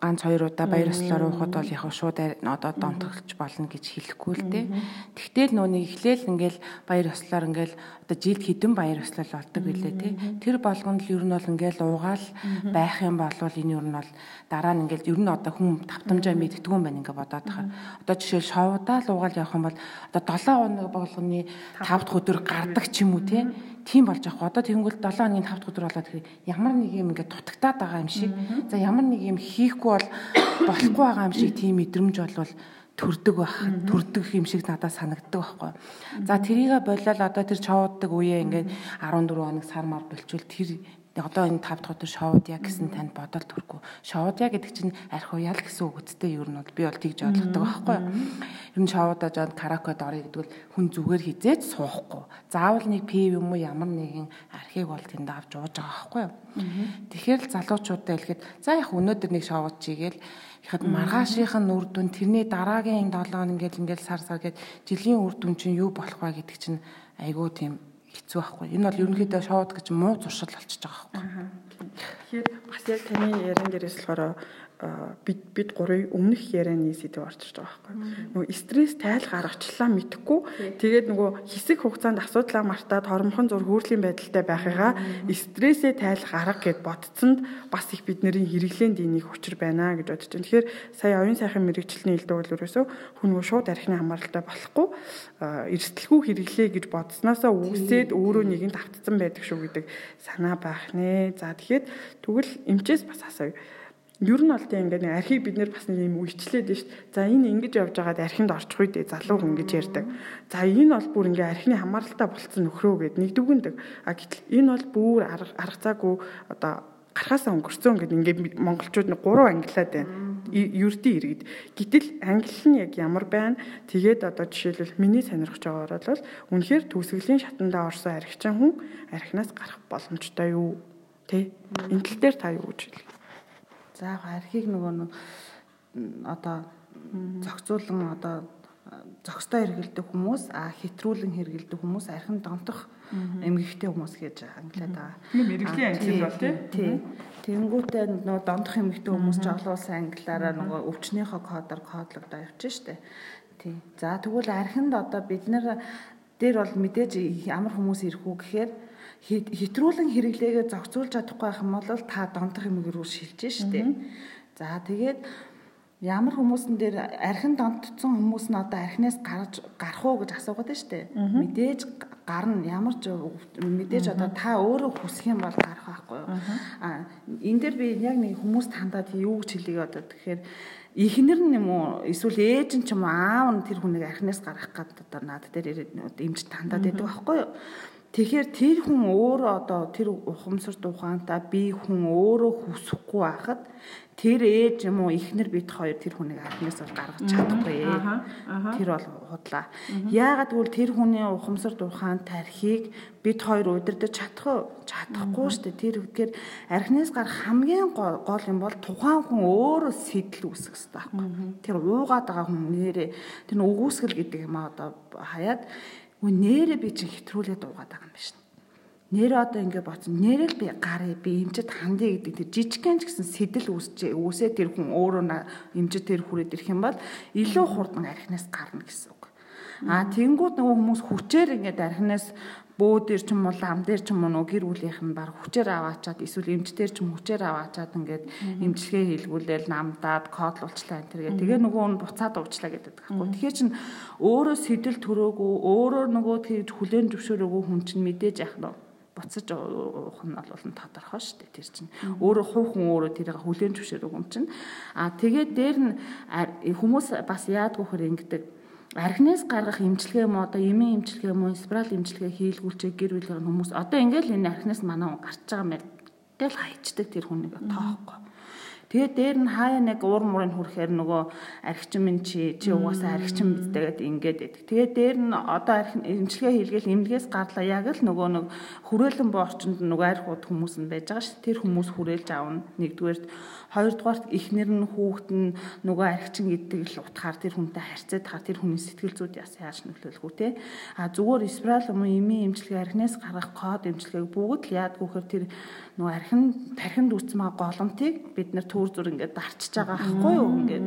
ганц хоёр удаа баяр ёслоор уухад бол яг шууд одоо донтолж болно гэж хэлэхгүй л дээ. Тэгтэл нөө нэг эхлээл ингээл баяр ёслоор ингээл одоо жилд хідэн баяр ёслол болдог билээ тий. Тэр болгонд л ер нь бол ингээл уугаал байх юм бол энэ ер нь бол дараа нь ингээл ер нь одоо хүн тавтамжаа мэддэг юм байна ингээ бодоод тахаар. Одоо жишээл шовдаа л уугаал явах юм бол одоо 7 хоног болгоны 5 дахь өдөр гардаг ч юм уу тий тийм болж байгаа. Одоо тэгэнгүүт 7 хоногийн 5 дахь өдөр болоод ямар нэг юм ингээд дутагтаад байгаа юм шиг. За ямар нэг юм хийхгүй бол болохгүй байгаа юм шиг тийм мэдрэмж болвол төрдөг байх төрдөг юм шиг надад санагддаг байхгүй. За тэрийгэ болол одоо тэр чоуддаг үеэ ингээд 14 хоног сар мар болчвол тэр одоо энэ 5 дахь өдөр шоудя гэсэн танд бодол төргүй. Шоудя гэдэг чинь арх уяал гэсэн үг үсттэй ер нь бол би бол тэгж ойлгодог байхгүй юу. Ер нь шоудаа жоод каракод орё гэдэг бол хүн зүгээр хизээж суухгүй. Заавал нэг пив юм уу ямар нэгэн архийг бол тэнд авч ууж байгаа байхгүй юу. Тэгэхээр л залуучуудаа хэлэхэд за яг өнөөдөр нэг шоуд чигээл ихэд маргаашийнх нь үр дүн тэрний дараагийн 7 хоног ингээл ингээл сар сар гээд жилийн үр дүн чинь юу болох вэ гэдэг чинь айгүй тийм хэцүү байхгүй. Энэ бол ерөнхийдөө шоуд гэж муу зуршил болчихж байгаа байхгүй. Тэгэхээр бас яг таны яран дээрээс болохоор бид бид гурыг өмнөх ярианы сэдв орчиж байгаа байхгүй. Нөгөө стресс тайл гаргачлаа мэдхгүй. Тэгээд нөгөө хэсэг хугацаанд асуудлаа мартаад хормхон зур хөрлийн байдалтай байхыгаа стрессээ тайл гарга гэд бодцсонд бас их бидний хэрэглээнд энийг учир байна гэж бодож байна. Тэгэхээр сая оюун сайхан мэрэгчлэний хэлдэг бол ерөөсөө хүн нөгөө шууд архины хамааралтай болохгүй эрсдэлгүй хэрэглээ гэж бодсноосоо үүсээд өөрөө нэгэнд автцсан байдаг шүү гэдэг санаа байх нэ. За тэгэхэд тэгвэл эмчээс бас асууя Ер нь бол тийм ингээд архийг бид нэр бас нэг юм үйлчлээд шүү дээ. За энэ ингэж явж байгаад архинд орчих үедээ залуу хүн гэж ярьдаг. За энэ бол бүр ингээд архины хамааралтай болцсон нөхрөө гэд нэг дүгндэг. А гэтэл энэ бол бүр арга цаагүй одоо гарахаасаа өнгөрцөн гэдэг ингээд монголчууд нэг гурван ангилаад байна. Ердийн иргэд. Гэтэл англи нь яг ямар байна? Тэгээд одоо жишээлбэл миний сонирхож байгаагаар бол үнэхээр төгсгөлийн шатандаа орсон архичин хүн архинаас гарах боломжтой юу? Тэ? Энэ тал дээр та юу гэж хэлэх? За яг архийг нөгөө нэг одоо зохицуулан одоо зохистой хэрэгэлдэг хүмүүс а хэтрүүлэн хэрэгэлдэг хүмүүс архин донтох эмгэгтэй хүмүүс гэж англиад байгаа. Тийм мэрэгжлийн англи бол тий. Тэнгүүтээ нөгөө донтох эмгэгтэй хүмүүс жоглуулсан англиараа нөгөө өвчнөөхөө кодоор кодлогдоо явчих штэ. Тий. За тэгвэл архинд одоо бид нар дээр бол мэдээж ямар хүмүүс ирэх үү гэхээр хэтрүүлэн хэрэглээгээ зохицуулж чадахгүй юм бол та донтох юм рүү шилжиж штэ. За тэгээд ямар хүмүүсэн дээр архин донтцсон хүмүүс нь одоо архинаас гарч гарах уу гэж асуугаад байна шүү дээ. Мэдээж гарна ямар ч мэдээж одоо та өөрөө хүсэх юм бол гарах байхгүй юу. А энэ дээр би яг нэг хүмүүс тандаад юу гэж хэлийг одоо тэгэхээр ихнэр нь юм уу эсвэл ээж нь ч юм уу аав нь тэр хүнийг архинаас гаргах гэдэг одоо над дээр имж тандаад байдаг байхгүй юу. Тэгэхээр тэр хүн өөрөө одоо тэр ухамсарт ухаантай би хүн өөрөө хүсэхгүй байхад тэр ээж юм уу ихнэр бит хоёр тэр хүнийг архинаас бол гаргаж чадахгүй. Тэр бол худлаа. Яагаад гэвэл тэр хүний ухамсар духаан тархийг бид хоёр удирдах чадах? Чадахгүй шүү дээ. Тэр үгээр архинаас гарах хамгийн гол юм бол тухайн хүн өөрөө сэтэл үүсэх хэрэгтэй байхгүй. Тэр уугаад байгаа хүн нэрээ тэр өгөөсгөл гэдэг юм а одоо хаяад нэрээ би чинь хэтрүүлээд уугаад байгаа юм байна нэр одоо ингэ боцсон нэрэл би гарыг би эмчэд хандъя гэдэг тэр жижигхэн ч гэсэн сэтэл үүсчээ үүсээ тэр хүн өөрөө эмчэд тэр хүрээд ирэх юм бол илүү хурдан архинаас гарна гэсэн. А тэнгууд нөгөө хүмүүс хүчээр ингээд архинаас бөө дээр ч юм уу лам дээр ч юм уу гэр бүлийнх нь баг хүчээр аваачаад эсвэл эмч дээр ч юм хүчээр аваачаад ингээд эмчилгээ хийлгүүлээл намдаад кодлуулчлаа энэ тэргээ тэгээ нөгөө нь буцаад уучлаа гэдэг байхгүй. Тэгэхээр чин өөрөө сэтэл төрөөгүй өөрөө нөгөө тэгж хүлэн зөвшөөрөөгүй хүн чинь мэдээж яах нь буцаж уух нь бол тодорхой шүү дээ тэр чинь. Өөрөө хүн өөрөө тэрийг хүлээн зөвшөөрөг юм чинь. А тэгээд дээр нь хүмүүс бас яадгүй хөр ингэдэг архинаас гаргах имчилгээ юм одоо эмийн имчилгээ юм уу спираль имчилгээ хийлгүүлчээ гэр бүлийн хүмүүс одоо ингээл энэ архинаас манай гарч байгаа юм. Тэгэл хайчдаг тэр хүнийг тоохгүй. Тэгээд дээр нь хаяа нэг уур мурын хүрэхээр нөгөө архичин минь чи чи угаасаа архичин бидтэйгээд ингээд байдаг. Тэгээд дээр нь одоо эмчилгээ хийлгээл эмнэлгээс гарлаа яг л нөгөө нэг хүрээлэн боо орчинд нөгөө арх ууд хүмүүс нь байж байгаа ш. Тэр хүмүүс хүрээлж аавна. Нэгдүгээрт Хоёрдугаарт эхнэр нь хүүхэд нь нөгөө архичин гэдэг л утгаар тэр хүнтэй харьцаад тахаар тэр хүний сэтгэл зүйд яаж нөлөөлөх үү те. А зүгээр спираль юм эмийн эмчилгээ архинаас гаргах код эмчилгээг бүгд л яадгүйхээр тэр нөгөө архин тархинд үүсмээ голомтыг бид нар төр зүр ингээд дарчиж байгаа байхгүй юу ингээд.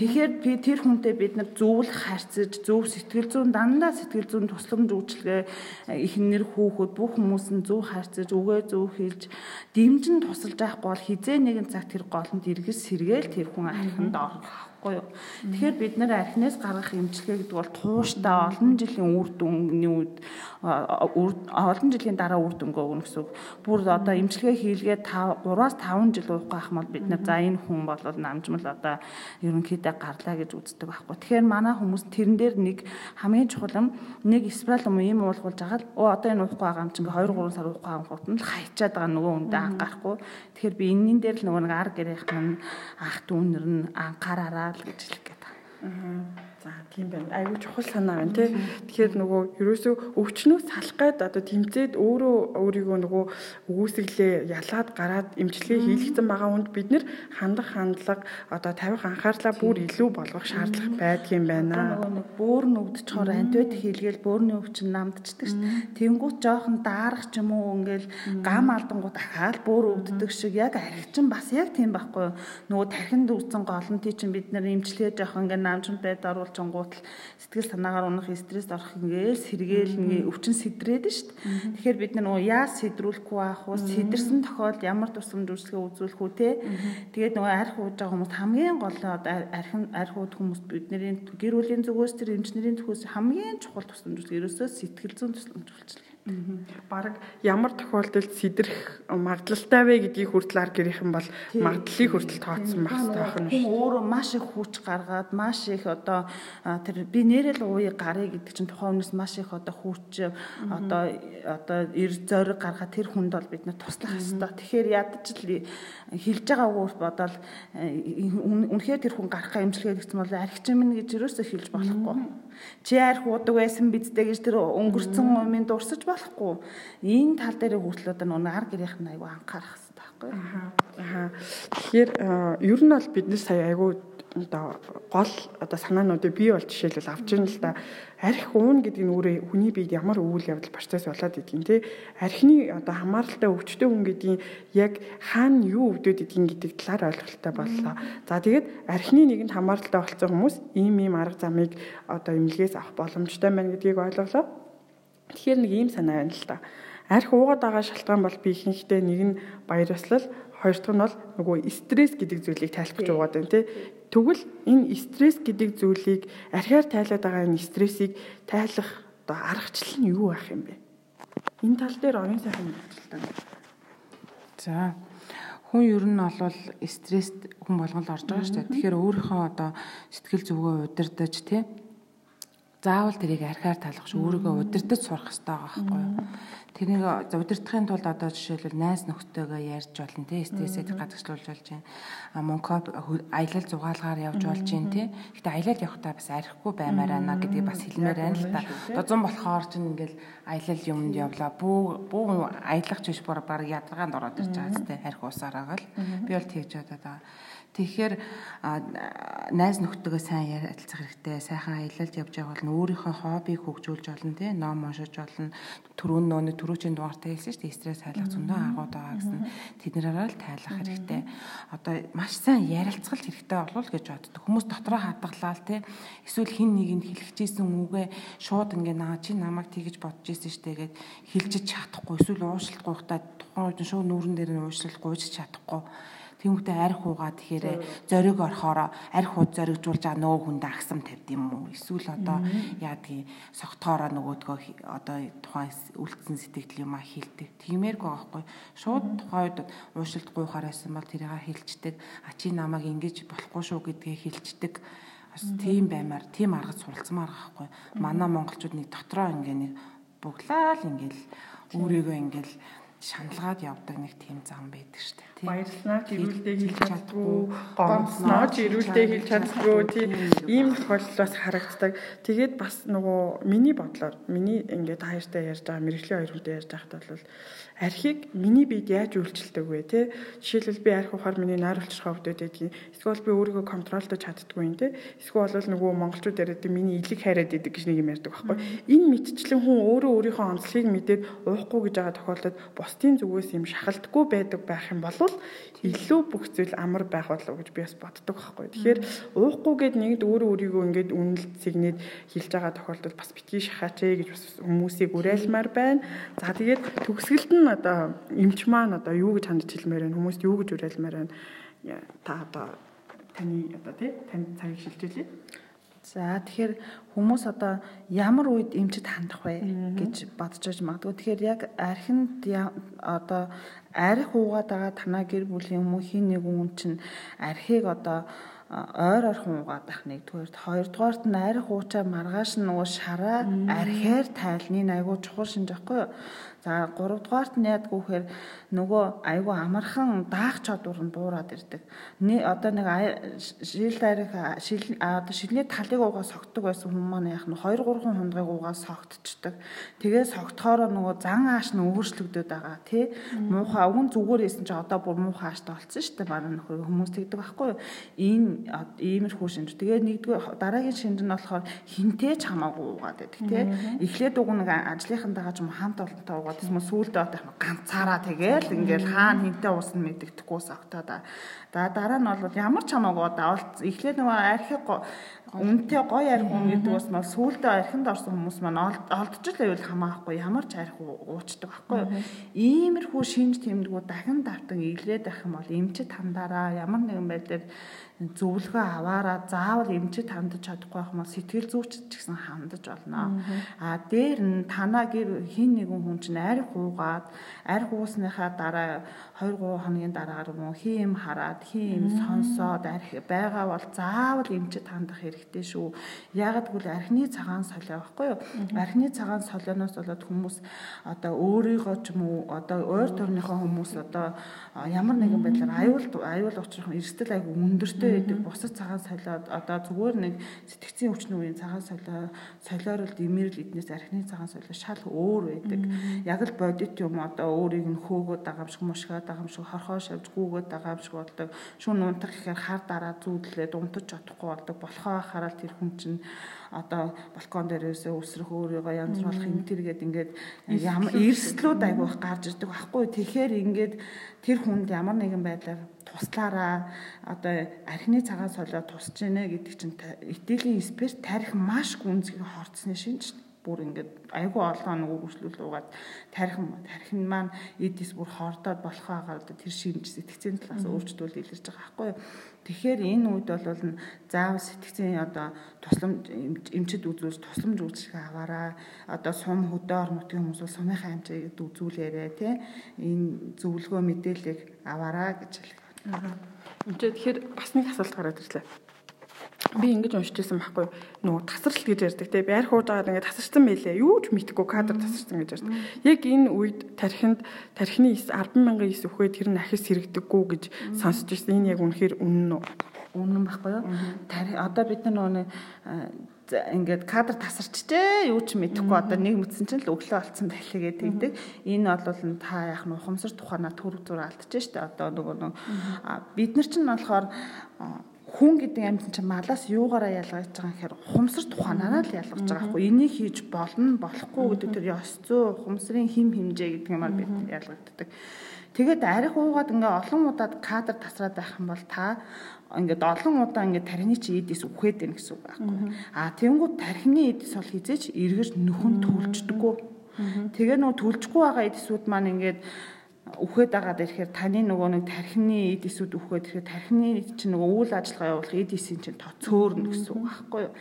Тэгэхээр би тэр хүнтэй бид нар зөвлөх харьцаж зөв сэтгэл зүйн дандаа сэтгэл зүйн тусламж үйлчилгээ эхнэр хүүхэд бүх хүмүүс нь зөв харьцаж өгөө зөв хэлж дэмжин тусалж байхгүй бол хизээ нэгэн цаг тэр голонд эргэс сэргээл тэр хүн архинд орох байхгүй юу. Тэгэхээр бид нэр архинаас гаргах эмчилгээ гэдэг бол тууштай олон жилийн үр дүнний үед олон жилийн дараа үр дүнгээ өгнө гэсэн үг. Бүр одоо эмчилгээ хийлгээ 3-аас 5 жил уух гэх юм бол бид нар за энэ хүн бол намжмал одоо ерөнхийдөө гарлаа гэж үздэг байхгүй. Тэгэхээр манай хүмүүс тэрэн дээр нэг хамгийн чухал юм нэг спираль юм ийм уулгуулж байгаа л оо одоо энэ уухгүй байгаа юм чинь 2 3 сар уухгүй байгаа юм нь л хайчаад байгаа нөгөө үндэ анхаарахгүй. Тэгэхээр би энэний дээр л нөгөө нэг ар гэрийнх нь ах дүүнэр нь анхаараараа л гэж хэлэх гээд байна. За тийм байна. Айгүй чухал санаа байна тий. Тэгэхээр нөгөө ерөөсөө өвчнөө салах гээд одоо тэмцээд өөрөө өөрийгөө нөгөө өгөөсөглөө ялаад гараад эмчилгээ хийлгэсэн байгаа хүнд бид нэр хандах хандлага одоо тавих анхаарлаа бүр илүү болгох шаардлага байдаг юм байна. Нөгөө нэг бөөр нүгдчихоор антибиот хийлгээл бөөрийн өвчин намдчихдаг ш. Тэнгүүт жоохон даарах ч юм уу ингээл гам алдангууд дахиад бөөр өвддөг шиг яг архичин бас яг тийм байхгүй. Нөгөө тархинд үүсэн голонтыг чинь бид нэр эмчилгээ жоохон ингээл намжинтай даруул очингууд л сэтгэл санаагаар унах стресс орох ингээл сэргээл ингээ өвчин сэдрээд дээ. Тэгэхээр бид нөгөө яаж сэдрүүлэхгүй байх вэ? Сэдэрсэн тохиолдолд ямар тусламж үйлчлэгээ үзүүлэх үү те. Тэгээд нөгөө арх ууж байгаа хүмүүс хамгийн гол архин арх ууд хүмүүс бидний гэр бүлийн зүгээс тэр эмчнэрийн төхөөс хамгийн чухал тусламж үйлчлэг ерөөсөө сэтгэл зүйн тусламж үйлчлэг. Бараг ямар тохиолдолд сэдрэх магадлалтай вэ гэдгийг хүртэл ар гэрийнхэн бол магадлалыг хүртэл тооцсон байх хэрэгтэй байна. Өөрөө маш их хүч гаргаад маш их одоо тэр би нэрэл ууя гарыг гэдэг чинь тухайн хүнээс маш их одоо хүч одоо одоо эр зориг гаргаад тэр хүнд бол бид нар туслах хэрэгтэй. Тэгэхээр ядаж л хилж байгаа үгээр бодоод үнэхээр тэр хүн гарах эмчилгээ гэсэн бол архич юм гэж юусоо хилж болохгүй. Чи арх удаг байсан бидтэй гэж тэр өнгөрцөн умын дурсаж болохгүй. Энэ тал дээр хүртэл одоо нөгөө ар гэрийнх нь айгу анхаарах хэрэгтэй байхгүй. Аа. Тэгэхээр ер нь бол бид нар сая айгу одоо гол одоо санаануудыг би бол жишээлбэл авч ийн л да арх уун гэдэг нь өөрөө хүний биед ямар үйл явдал процесс болоод идэгин те архины одоо хамааралтай өвчтөе хүн гэдгийг яг хаана юу өвдөд идэгин гэдэг талаар ойлголттой боллоо. За тэгээд архины нэгэнд хамааралтай болсон хүмүүс ийм ийм арга замыг одоо эмнэлгээс авах боломжтой байна гэдгийг ойлголоо. Тэгэхээр нэг ийм санаа байна л да Арх уугаад байгаа шалтгаан бол би ихэнхдээ нэг нь баярлал, хоёр дахь нь бол нөгөө стресс гэдэг зүйлийг тайлбарч уугаад байна тий. Тэгвэл энэ стресс гэдэг зүйлийг архиар тайлаад байгаа энэ стрессийг тайлах одоо аргачлал нь юу байх юм бэ? Энэ тал дээр оюун сайхан мэдээлэлтэй. За хүн ер нь бол стресст хүн болгол орж байгаа шүү дээ. Тэгэхээр өөрийнхөө одоо сэтгэл зүгөө удирдах тий заавал тэрийг архиар талах шүү өөрийгөө удирдах сурах хэрэгтэй байгаа байхгүй юу. Тэрнийг удирдахын тулд одоо жишээлбэл найз нөхдөйгөө ярьж болно тий стрессээ гадагшлуулж болж байна. А монкоп аялал зугаалгаар явж болж байна тий. Гэтэ аялал явахдаа бас архихгүй баймаар байна гэдгийг бас хэлмээр байна л та. Дозон болохоор ч ингээл аялал юмд явлаа. Бүү бүү аялах ч биш бүр баг ядаргаанд ороод ирж байгаа зү архи усаараа л. Би бол тэгж байгаа. Тэгэхээр найз нөхдөдөө сайн ярилцах хэрэгтэй. Сайхан аялалд явж байгаа бол өөрийнхөө хоббиг хөгжүүлж болно тий. Ном уншиж болно. Төрөө нөөний төрөөчийн дугаартай хэлсэн шүү дээ. Стресс хайлах зөндөө агууд байгаа гэсэн. Тэднэрээр л тайлах хэрэгтэй. Одоо маш сайн ярилцгал хэрэгтэй болов гэж боддог. Хүмүүс дотроо хадгалаа тий. Эсвэл хин нэгэнд хэлчихсэн үгээ шууд ингээ наа чи намайг тэгэж бодож ирсэн шүү дээ гэд хэлжиж чадахгүй. Эсвэл уушлахгүй хта тухайн үед шууд нүүрэн дээр нь уушлал гуйж чадахгүй Тэнгүүтээ арх хуугаа тэгэхээр зориг орохоор арх хууд зоригжуулж байгаа нөгөө хүнд агсам тавьд юм уу? Эсвэл одоо яадгийг согтоороо нөгөөдгөө одоо тухайн үлдсэн сэтгэл юм а хилдэг. Тиймэрг байгаа хгүй. Шууд тухайн үед уушилд гуйхаар байсан бол тэрийг хилчдэг. А чи намайг ингэж болохгүй шүү гэдгээ хилчдэг бас тийм баймаар тийм аргад суралцмаар байхгүй манай монголчууд нэг дотроо ингээ нэг буглаа л ингээл өөрийгөө ингээл шаналгаад явдаг нэг тийм зам байдаг шүү дээ. Баярлалаа гэрүүлдээ хэлж чаддгүй, гомсноо ч ирүүлдээ хэлж чаддгүй тийм ийм тохиолдол бас харагддаг. Тэгээд бас нөгөө миний бодлоор миний ингээд хоёртай ярьж байгаа мэрэгжлийн хоёр хүнтэй ярьж байхад бол архийг миний биед яаж үйлчлдэг вэ те? Жишээлбэл би арх ухаар миний нойр болчихоо өвдөд байдгийг. Эсвэл би өөрийгөө контролдож чаддгүй юм те? Эсвэл нөгөө монголчууд яриад миний илэг хайраад идэг гэж нэг юм ярьдаг байхгүй. Энэ мэдчлэн хүн өөрөө өөрийнхөө онцлогийг мэдээд уухгүй гэж байгаа тохиолдолд бусдын зүгээс юм шахалдаггүй байдаг байх юм бол илүү бүх зүйл амар байх болов гэж би бас боддог байхгүй. Тэгэхээр уухгүй гэд нэгд өөрөө өөрийгөө ингээд үнэлт сэгнээд хэлж байгаа тохиолдолд бас битгий шахаач ээ гэж бас хүмүүсийг уриалмаар байна. За тэгээд төгсгөлд нь одоо эмч маань одоо юу гэж хандж хэлмээр байна? Хүмүүст юу гэж уриалмаар байна? Та одоо таны одоо тий танд цагийг шилжүүлээ За тэгэхээр хүмүүс одоо ямар үед эмчэд хандах вэ гэж бодож байж магадгүй. Тэгэхээр яг архинд одоо арх уугаад байгаа танаа гэр бүлийн хүмүүхийн нэг хүн чинь архийг одоо ойр орхон угаад байх нэгдүгээрт хоёрдугаарт нь арх уучаа маргааш нь нөгөө шараа архиар тайлны айгуу чухал шинж байхгүй юу За 3 дугаарт яадгүй гэхээр нөгөө айгүй амархан даах чадвар нь буураад ирдэг. Одоо нэг шил дайрах шил одоо шилний талыг угаа согтдог байсан хүмүүс маань яг нь 2 3 хундгыг угаа согтчдаг. Тэгээ согтохоор нөгөө зан ааш нь өөрчлөгдөд байгаа тий. Муухай өвн зүгээр байсан чи одоо бүр муухай ааштай болцсон шүү дээ. Баруун нөхөр хүмүүс тэгдэг байхгүй юу? Энэ иймэрхүү шинж. Тэгээ нэгдүгээр дараагийн шинж нь болохоор хинтээ ч хамаагүй угаад байдаг тий. Эхлээд уг нэг ажлынхантайгаа ч юм хамт олонтой угаад юм сүулдэ одоо ганцаараа тэгэл ингээл хаана хинтээ уусна мэддэхдэггүйс октоо да. За дараа нь бол ямар ч хамаагүй одоо эхлээд нөгөө архи үнтэй гоё арх хүн гэдэг бас мал сүулдэ архинд орсон хүмүүс маань олдчих л байвал хамаахгүй ямар ч арх уучдаг байхгүй юу. Иймэрхүү шинж тэмдгүү дахин давтан иглээд байх юм бол эмчит хандаараа ямар нэгэн байдлаар зөвлөгөө аваараа заавал эмчит хандаж чадахгүй байх мал сэтгэл зүйчд ч гэсэн хандаж болно. А дээр нь танаа гэр хин нэгэн хүн чинь арх уугаад арх уусныхаа дараа 2 3 хоногийн дараагаар мөн хийм хараад хийм сонсоод арх байгаа бол заавал эмчит хандах хэрэгтэй шүү. Яагаад гэвэл архины цагаан солио байхгүй юу? Архины цагаан солионоос болоод хүмүүс одоо өөрийгөө ч юм уу одоо ойр төрнийхөө хүмүүс одоо ямар нэгэн байдлаар аюул аюул учрах эрсдэл айгу өндөртэй байдаг бусад цагаан солиод одоо зүгээр нэг сэтгцийн өвчнөө үеийн цагаан солио солиор л димэрл эднээс архины цагаан солио шал өөр байдаг. Яг л бодит юм одоо өөрийг нь хөөгөөд байгаа юм шиг мушгаад байгаа юм шиг хорхоо шавж гүүгээд байгаа юм шиг болдог. Шүн унтах гэхээр хар дараа зүүдлээд унтаж чадахгүй болдог. Болохоо хараад тэр хүн чинь одоо балкон дээрээсээ өсрөх өөрийгөө янз болох юм тэргээд ингээд ямар эрсдлүүд айгүйх гарч ирдэг байхгүй. Тэгэхээр ингээд тэр хүнд ямар нэгэн байдлаар туслаараа одоо архины цагаан солио тусч ийнэ гэдэг чинь итгэлийн спирт тарих маш гүнзгий хорцсны шинж бүр ингээд айгүй олон нэг үргэлжлүүл уугаад тархин тархин маань эдис бүр хордоод болох одоо тэр шинж сэтгцийн талаас өөрчлөлт илэрч байгаа байхгүй. Тэгэхээр энэ үед бол заавал сэтгцийн одоо тусламж эмчэд үзүүлж тусламж үйлчлэг аваараа одоо сум хөдөө нутгийн хүмүүс бол сумынхаа амжилтыг үзүүлээрэ тий энэ зөвлөгөө мэдээллийг аваараа гэж хэлэх. Тэгэхээр бас нэг асуулт гараад ирлээ би ингэж уншиж байсан байхгүй. Нөгөө тасралт гэж ярьдаг те. Байр хууж байгаад ингээд тасарсан байлээ. Юу ч мэдхгүй кадр тасарсан гэж ярьдаг. Яг энэ үед тархинд тархины 100000 ис өгөхөд тэр нь ахис хэрэгдэггүй гэж сонсож байсан энэ яг үнэхээр үнэн үү үнэн байхгүй юу? Одоо бид нар нөгөө ингээд кадр тасарчжээ. Юу ч мэдэхгүй. Одоо нэг мэдсэн чинь л өглөө олцсон байлээ гэдэг. Энэ бол та яах нь ухамсар тухайна төр зүр алдчихжээ штэ. Одоо нөгөө бид нар чинь болохоор хүн гэдэг амьд чинь малаас юугаараа ялгаж байгаа гэхээр ухамсар тухайнаараа л ялгаж байгаа хгүй энийг хийж болно болохгүй гэдэг тэр ёс зүй ухамсарын хим химжээ гэдэг юмар бид ялгагддаг. Тэгээд арих уугаад ингээ олон удаад кадр тасраад байх юм бол та ингээд олон удаа ингээд тархины чи эдис үхээд байна гэсэн үг байхгүй. А тэнгууд тархины эдис бол хизээч эргэж нөхөн төлждөггүй. Тэгээ нөгөө төлжгүй байгаа эдисүүд маань ингээд үхээд байгаа дээрхээр таны нөгөө нэг тархины эд эсүүд үхээд тэгэхээр тархины чинь нөгөө үйл ажиллагаа явуулах эд эсийн чинь цөөрнө гэсэн үг байхгүй юу.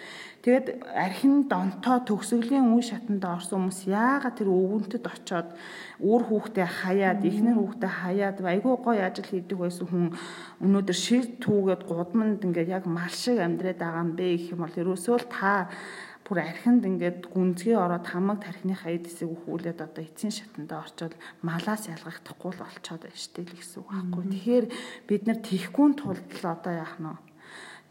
Тэгэд архин донтоо төгсгөлийн үе шатанд орсон хүмүүс яагаад тэр өвгөнтөд очоод үр хүүхдээ хаяад ихнэр хүүхдээ хаяад айгүй гоё ажил хийдэг байсан хүн өнөөдөр шил түүгээд гудамд ингээд яг мал шиг амьдраад байгаа юм бэ гэх юм бол ерөөсөө л та бүр архинд ингээд гүнзгий ороод хамаг тархиныхаа эдсийг өхүүлээд одоо эцсийн шатандаа орчоод малаас ялгахдахгүй л болчоод байна штэ л гэсэн үг байхгүй. Тэгэхээр бид нар тихгүй тулд л одоо яах нь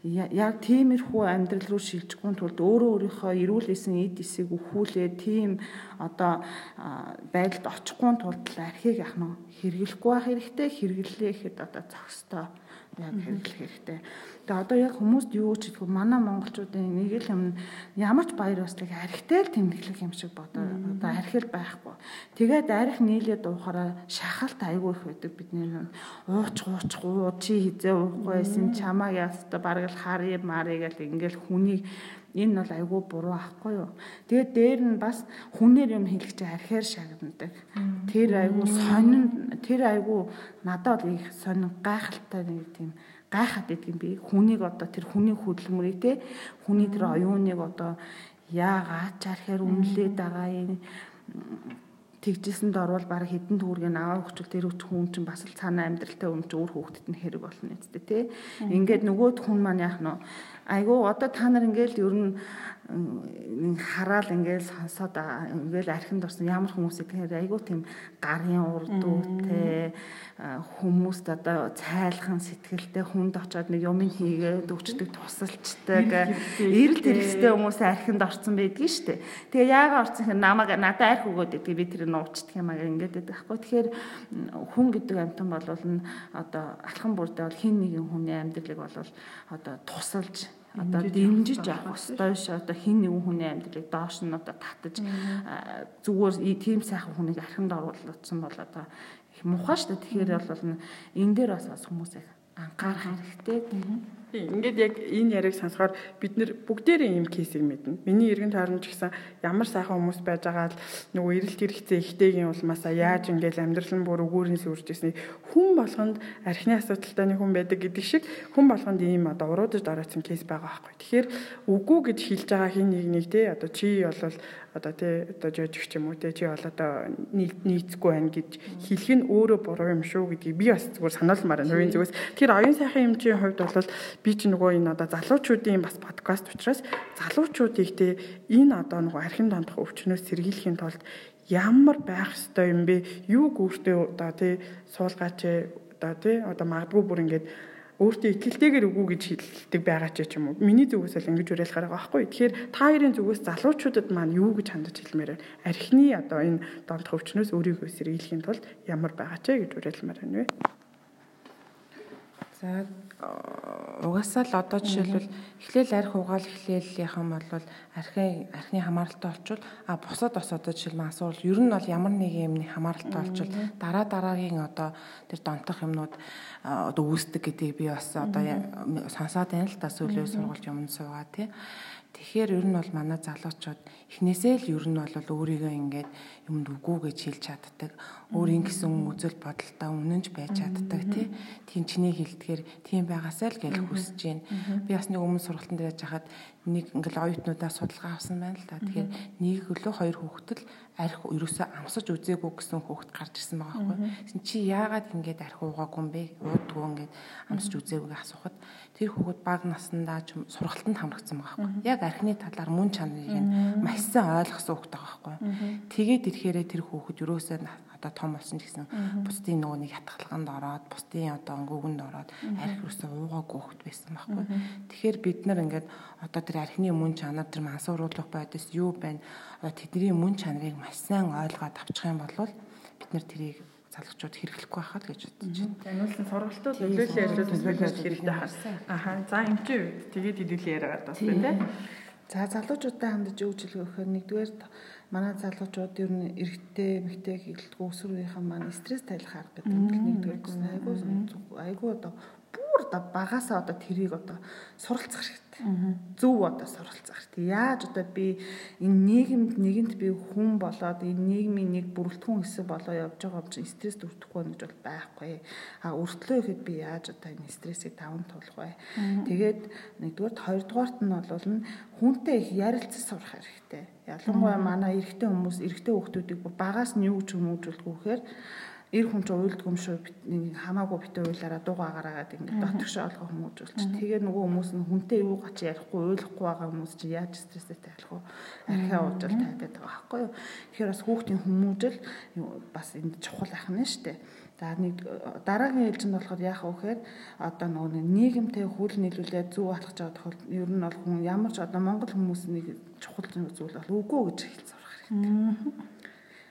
яг тиймэрхүү амьдрал руу шилжихгүй тулд өөрөө өөрийнхөө эрүүл эсэн эд эсийг өхүүлээ тийм одоо байдалд очихгүй тулд архийг яах нь хэрэглэхгүй байх хэрэгтэй хэрэглээ гэхэд одоо зохистой яг хэрэглэх хэрэгтэй. Тэгээ одоо яг хүмүүст юу ч хэлэхгүй манай монголчуудын нэг л юм ямар ч баяр ёслыг архитай л тэмдэглэх юм шиг бодоо одоо архил байхгүй. Тэгээд арх нийлээд уухаараа шахалт айгүй их байдаг бидний нүн ууч ууч гуу чи хизээ уухгүй байсан чамаа яста бараг л хари мари гэл ингээл хүнийг энэ бол айгүй буруу ахгүй юу. Тэгээд дээр нь бас хүнээр юм хэлэх чинь архиар шагнадаг. Тэр айгүй сонин тэр айгүй надад их сонин гайхалтай нэг тийм гайхаад байдаг юм би. Хүнийг одоо тэр хүний хөдөлмөрийг те хүний тэр оюуныг одоо яагаад архиар үнэлээд байгаа юм тэгжсэнд орвол баг хідэн төгрөгийг аваа өгчл тэр хүн чинь бас л цаана амьдралтай өмч өөр хүүхдэд нь хэрэг болно үсттэй тий. Ингээд нөгөөд хүн маань яах нь айгүй одоо та нар ингээл ер нь хараал ингээл сонсоод ингээл архинд орсон ямар хүмүүс ихээр айгүй тийм гарын урдуутай хүмүүст одоо цайлхан сэтгэлтэй хүнд очоод нэг юм хийгээд өгчдөг тусалчдаг эрэл тэрэгтэй хүмүүс архинд орсон байдгийг штэ. Тэгээ яагаад орсон хэрэг намайг надад арх өгөөд гэдгийг би тэр нуучдаг юм аа ингээд байдаг байхгүй. Тэгэхээр хүн гэдэг амьтан бол одоо алхан бүрдээ бол хин нэгэн хүний амьдралыг бол одоо тусалж одоо дэмжиж авах ёстой ш одоо хин нэгэн хүний амьдралыг доош нь одоо татаж зүгээр тийм сайхан хүнийг архинд оруулсан бол одоо их мухаа ш тэгэхээр бол энэ дээр бас хүмүүс их анхаарах хэрэгтэй. Ингээд яг энэ яриг сонсохоор бид нэр бүгдээрээ ийм кейсийг мэднэ. Миний эргэн тойронд ч гэсэн ямар сайхан хүмүүс байж байгаа л нөгөө эрэлт хэрэгцээ ихтэйгийн улмаасаа яаж ингээд амьдрал нь бүр өгөөрийн сүрж ирсний хүн болгонд архины асуудалтай хүн байдаг гэдэг шиг хүн болгонд ийм одоо уруудаж дороодсон кейс байгаа байхгүй. Тэгэхээр үгүй гэж хэлж байгаа хин нэг нэг те одоо чи бол одоо тий одоо жожиг ч юм уу тий чи бол одоо нийцгүй байна гэж хэлэх нь өөрөө буруу юм шүү гэдгийг би бас зүгээр сануулмаар байна хувийн зүгээс. Тэгэхээр оюун сайхан эмчийн хувьд бол би ч нөгөө энэ одоо залуучуудын бас подкаст учраас залуучуудыг тий энэ одоо нөгөө архин дондох өвчнөөс сэргийлэхийн тулд ямар байх ёстой юм бэ? Юу гүртээ одоо тий суулгаач одоо тий одоо магадгүй бүр ингээд өөртөө ихтэлтэйгээр үгүй гэж хэлдэг байгаа ч юм уу. Миний зүгээс л ингэж уриалахаар байгаа байхгүй. Тэгэхээр та хоёрын зүгээс залуучуудад маань юу гэж хандаж хэлмээр байна? Архины одоо энэ донт хөвчнөөс өөрийгөө сэргийлэхийн тулд ямар байгаа ч гэж уриалмаар байна вэ? За угаасаа л одоо жишээлбэл эхлээл арх угаал эхлээлийнхэн бол архи архины хамааралтай болчвол а бусад бас одоо жишээлбэл асуурал ер нь бол ямар нэг юмны хамааралтай болчвол дараа дараагийн одоо тэр донтох юмнууд одоо үүсдэг гэдгийг би бас одоо сонсоод байна л та сүүлийн сургуульд юмд суугаа тий Тэгэхээр ер нь бол манай залуучууд эхнээсээ л ер нь бол өөрийгөө ингээд юмд үгүй гэж хэлж чаддаг. Өөрийн гэсэн үзэл бодолтой үнэнч байж чаддаг тий. Тийм чиний хэлдгээр тийм байгаасаа л гэж хүсэж байна. Би бас нэг өмнө сургалтанд яаж хахад нэг ингээл оюутнуудаа судалгаа авсан байна л та. Тэгэхээр нэг өлөө хоёр хүүхэд л арх ерөөсөө амсаж үзээгүй гэсэн хүүхэд гарч ирсэн байгаа байхгүй. Чи яагаад ингэж арх уугаагүй юм бэ? Уудгүй ингэж амсаж үзээгүйг асуухад тэр хүүхэд баг наснда ч сургалтанд хамрагдсан байгаа байхгүй. Яг архины талаар мөн чанарыг нь маш сайн ойлгосон хүүхэд байгаа байхгүй. Тэгээд ирэхээрээ тэр хүүхэд ерөөсөө одоо том болсон ч гэсэн бусдын нөгөө нэг ятгалганд ороод бусдын одоо өнгөгөнд ороод арх ерөөсөө уугаагүй хүүхэд байсан байхгүй. Тэгэхээр бид нар ингээд одоо тэр архины мөн чанар тэр мансууруулах байдас юу байна? Одоо тэдний мөн чанарыг маш сайн ойлгоод авчих юм бол бид нар тэрийг залгчууд хэрэглэхгүй байхаа л гэж бодож байна. Таниулсан сургалтууд нөлөөлөл ярьж төлөвлөж хэрэгтэй хаа. Аха. За энэ чи тэгээд хэдүүлээ яриагаад бас байна тийм. За залуучуудтай гэж хэлэх вэ? Нэгдүгээр манай залуучууд ер нь эрэгтэй, эмэгтэй гэгэлтгүй өсвөрийнхэн маань стресс тайлах арга гэдэг нь нэгдүгээр гэсэн айгуу айгуу одоо бүр одоо багасаа одоо тэрийг одоо суралцах хэрэгтэй Зөв одоо суралцах хэрэгтэй. Яаж одоо би энэ нийгэмд нэгэнт би хүн болоод энэ нийгмийн нэг бүрэлдэхүүн хэсэг болоо явж байгаа юм чинь стресс төрөхгүй гэж бол байхгүй. А өртлөө ихэд би яаж одоо энэ стрессийг даван туулах вэ? Тэгээд нэгдүгээрт хоёрдугаарт нь бол хүнтэй их ярилцаж сурах хэрэгтэй. Ялангуяа манай эрэгтэй хүмүүс эрэгтэй хүмүүсийг багаас нь юу гэж хүмүүжүүлдэг вэхээр эр хүн ч уйлдгүй юм шүү хамаагүй битээ уйлаараа дуугаа гараагаад ингээд дотгош олгоо хүмүүжүүлч. Тэгээ нөгөө хүмүүс нь хүнтэй юу гач ярихгүй уйлахгүй байгаа хүмүүс чинь яаж стресстэй тайлах вэ? Архиа уужил тайдаг байгаа байхгүй юу? Тэгэхээр бас хүүхдийн хүмүүжил бас энд чухал ахна штэ. За нэг дараагийн ээлжинд болохоор яах вэ гэхээр одоо нөгөө нийгэмтэй хөл нийлүүлээд зүү алхаж байгаа тохиолдолд ер нь бол хүн ямар ч одоо монгол хүмүүс нэг чухал зүйл бол үгүй гэж хэлж сурах хэрэгтэй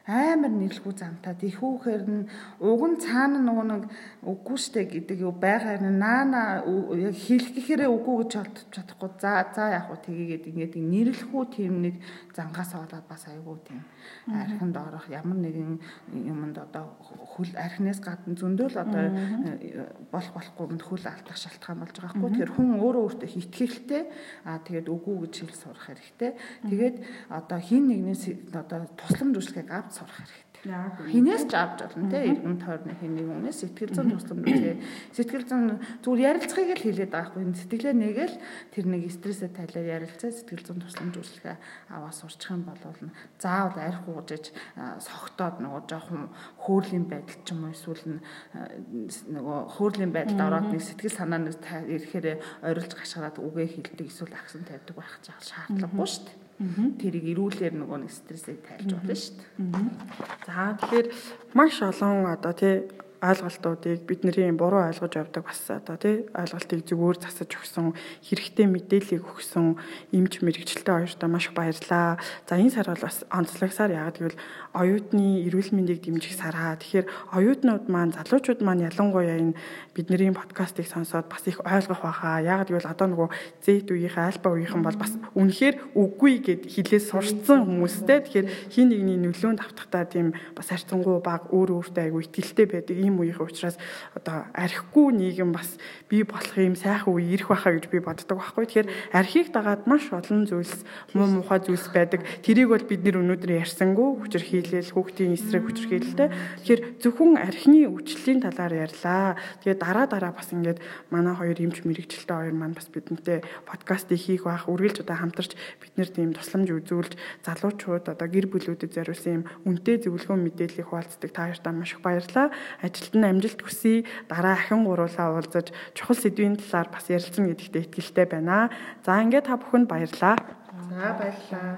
амар нийлхүү замтаа тийхүүхээр нь уг нь цаана нөгөө нэг үгүй штэ гэдэг юу байгаар нь наана яг хэлэх гэхээрээ үгүй гэж олдож чадахгүй. За за яг хуу тгийгээд ингээд нэрлэхүү тийм нэг зангаас болоод бас айгүй тийм архинд орох ямар нэгэн юмд одоо хөл архинаас гадна зөндөл одоо болох болохгүй юмд хөл алдах шалтгаан болж байгаа хгүй. Тэгэхээр хүн өөрөө өөртөө хитгэхтэй аа тэгээд үгүй гэж хэл сурах хэрэгтэй. Тэгээд одоо хин нэгнээс одоо тусламж үйлчлэгийг авч сурах хэрэгтэй Хинээс ч авч болно те эргэн тойрны хэний хүнээс сэтгэл зүйн тусламж үзье. Сэтгэл зүйн зүгээр ярилцахыг л хэлээд байгаа хгүй. Сэтгэлээ нэгэл тэр нэг стрессээ тайлаад ярилцаа сэтгэл зүйн тусламж үйлчлэгээ аваа сурчих юм бол заавал арх уужиж согтоод нөгөө жоохон хөөрлийн байдал ч юм уу эсвэл нөгөө хөөрлийн байдалд ороод нэг сэтгэл санааны ирэхээр орилж гашгараад үгээ хэлдэг эсвэл аксан тавьдаг байх шаардлагагүй шүү дээ. Тэрийг ирүүлээр нөгөө нэг стрессийг тайлж болно шүү дээ. За тэгэхээр маш олон одоо тий ойлголтуудыг бидний буруу ойлгож явдаг бас одоо тий ойлголтыг зөвөр засаж өгсөн хэрэгтэй мэдээллийг өгсөн эмч мэрэгчлээ хоёртоо маш их баярлаа. За энэ сар бол бас онцлогсаар яагаад гэвэл оюутны эрүүл мэндийг дэмжих сараа. Тэгэхээр оюутнууд маань залуучууд маань ялангуяа энэ бидний подкастыг сонсоод бас их ойлгох байхаа. Яагаад гэвэл одоо нөгөө Z үеийнхэн альба үеийнхэн бол бас үнэхээр үгүй гэд хэлээс сурцсан хүмүүстэй. Тэгэхээр хин нэгний нөлөөнд автахтаа тийм бас харьцангуй баг өөр өөртөө айгүй ихтэлтэй байдаг ийм үеийн учраас одоо архигүй нийгэм бас бий болох юм сайхан үе ирэх байхаа гэж би боддог байхгүй. Тэгэхээр архийг дагаад маш олон зүйлс муу мухай зүйлс байдаг. Тэрийг бол бид нэр өнөөдөр ярьсангүй хүчирхийлэл хүүхдийн эсрэг хүчирхийлэлтэй. Тэгэхээр зөвхөн архины үчлэлийн талаар ярьлаа. Тэгээд дараа дараа бас ингээд манай хоёр эмч мэрэгчлээ хоёр маань бас бидэнтэй подкастыг хийх байх. Үргэлж одоо хамтарч бид нэр тийм тусламж үзүүлж залуучууд одоо гэр бүлүүдэд зориулсан юм үнэтэй зөвлөгөө мэдээллийг хуваалцдаг та хоёртаа маш их баярлалаа. Ажилд нь амжилт хүсье. Дараа ахин гуруулаа уулзаж чухал сэдвийн талаар бас ярилцсан гэдэгт итгэлтэй байна. За ингээд та бүхэнд баярлалаа. За баярлалаа.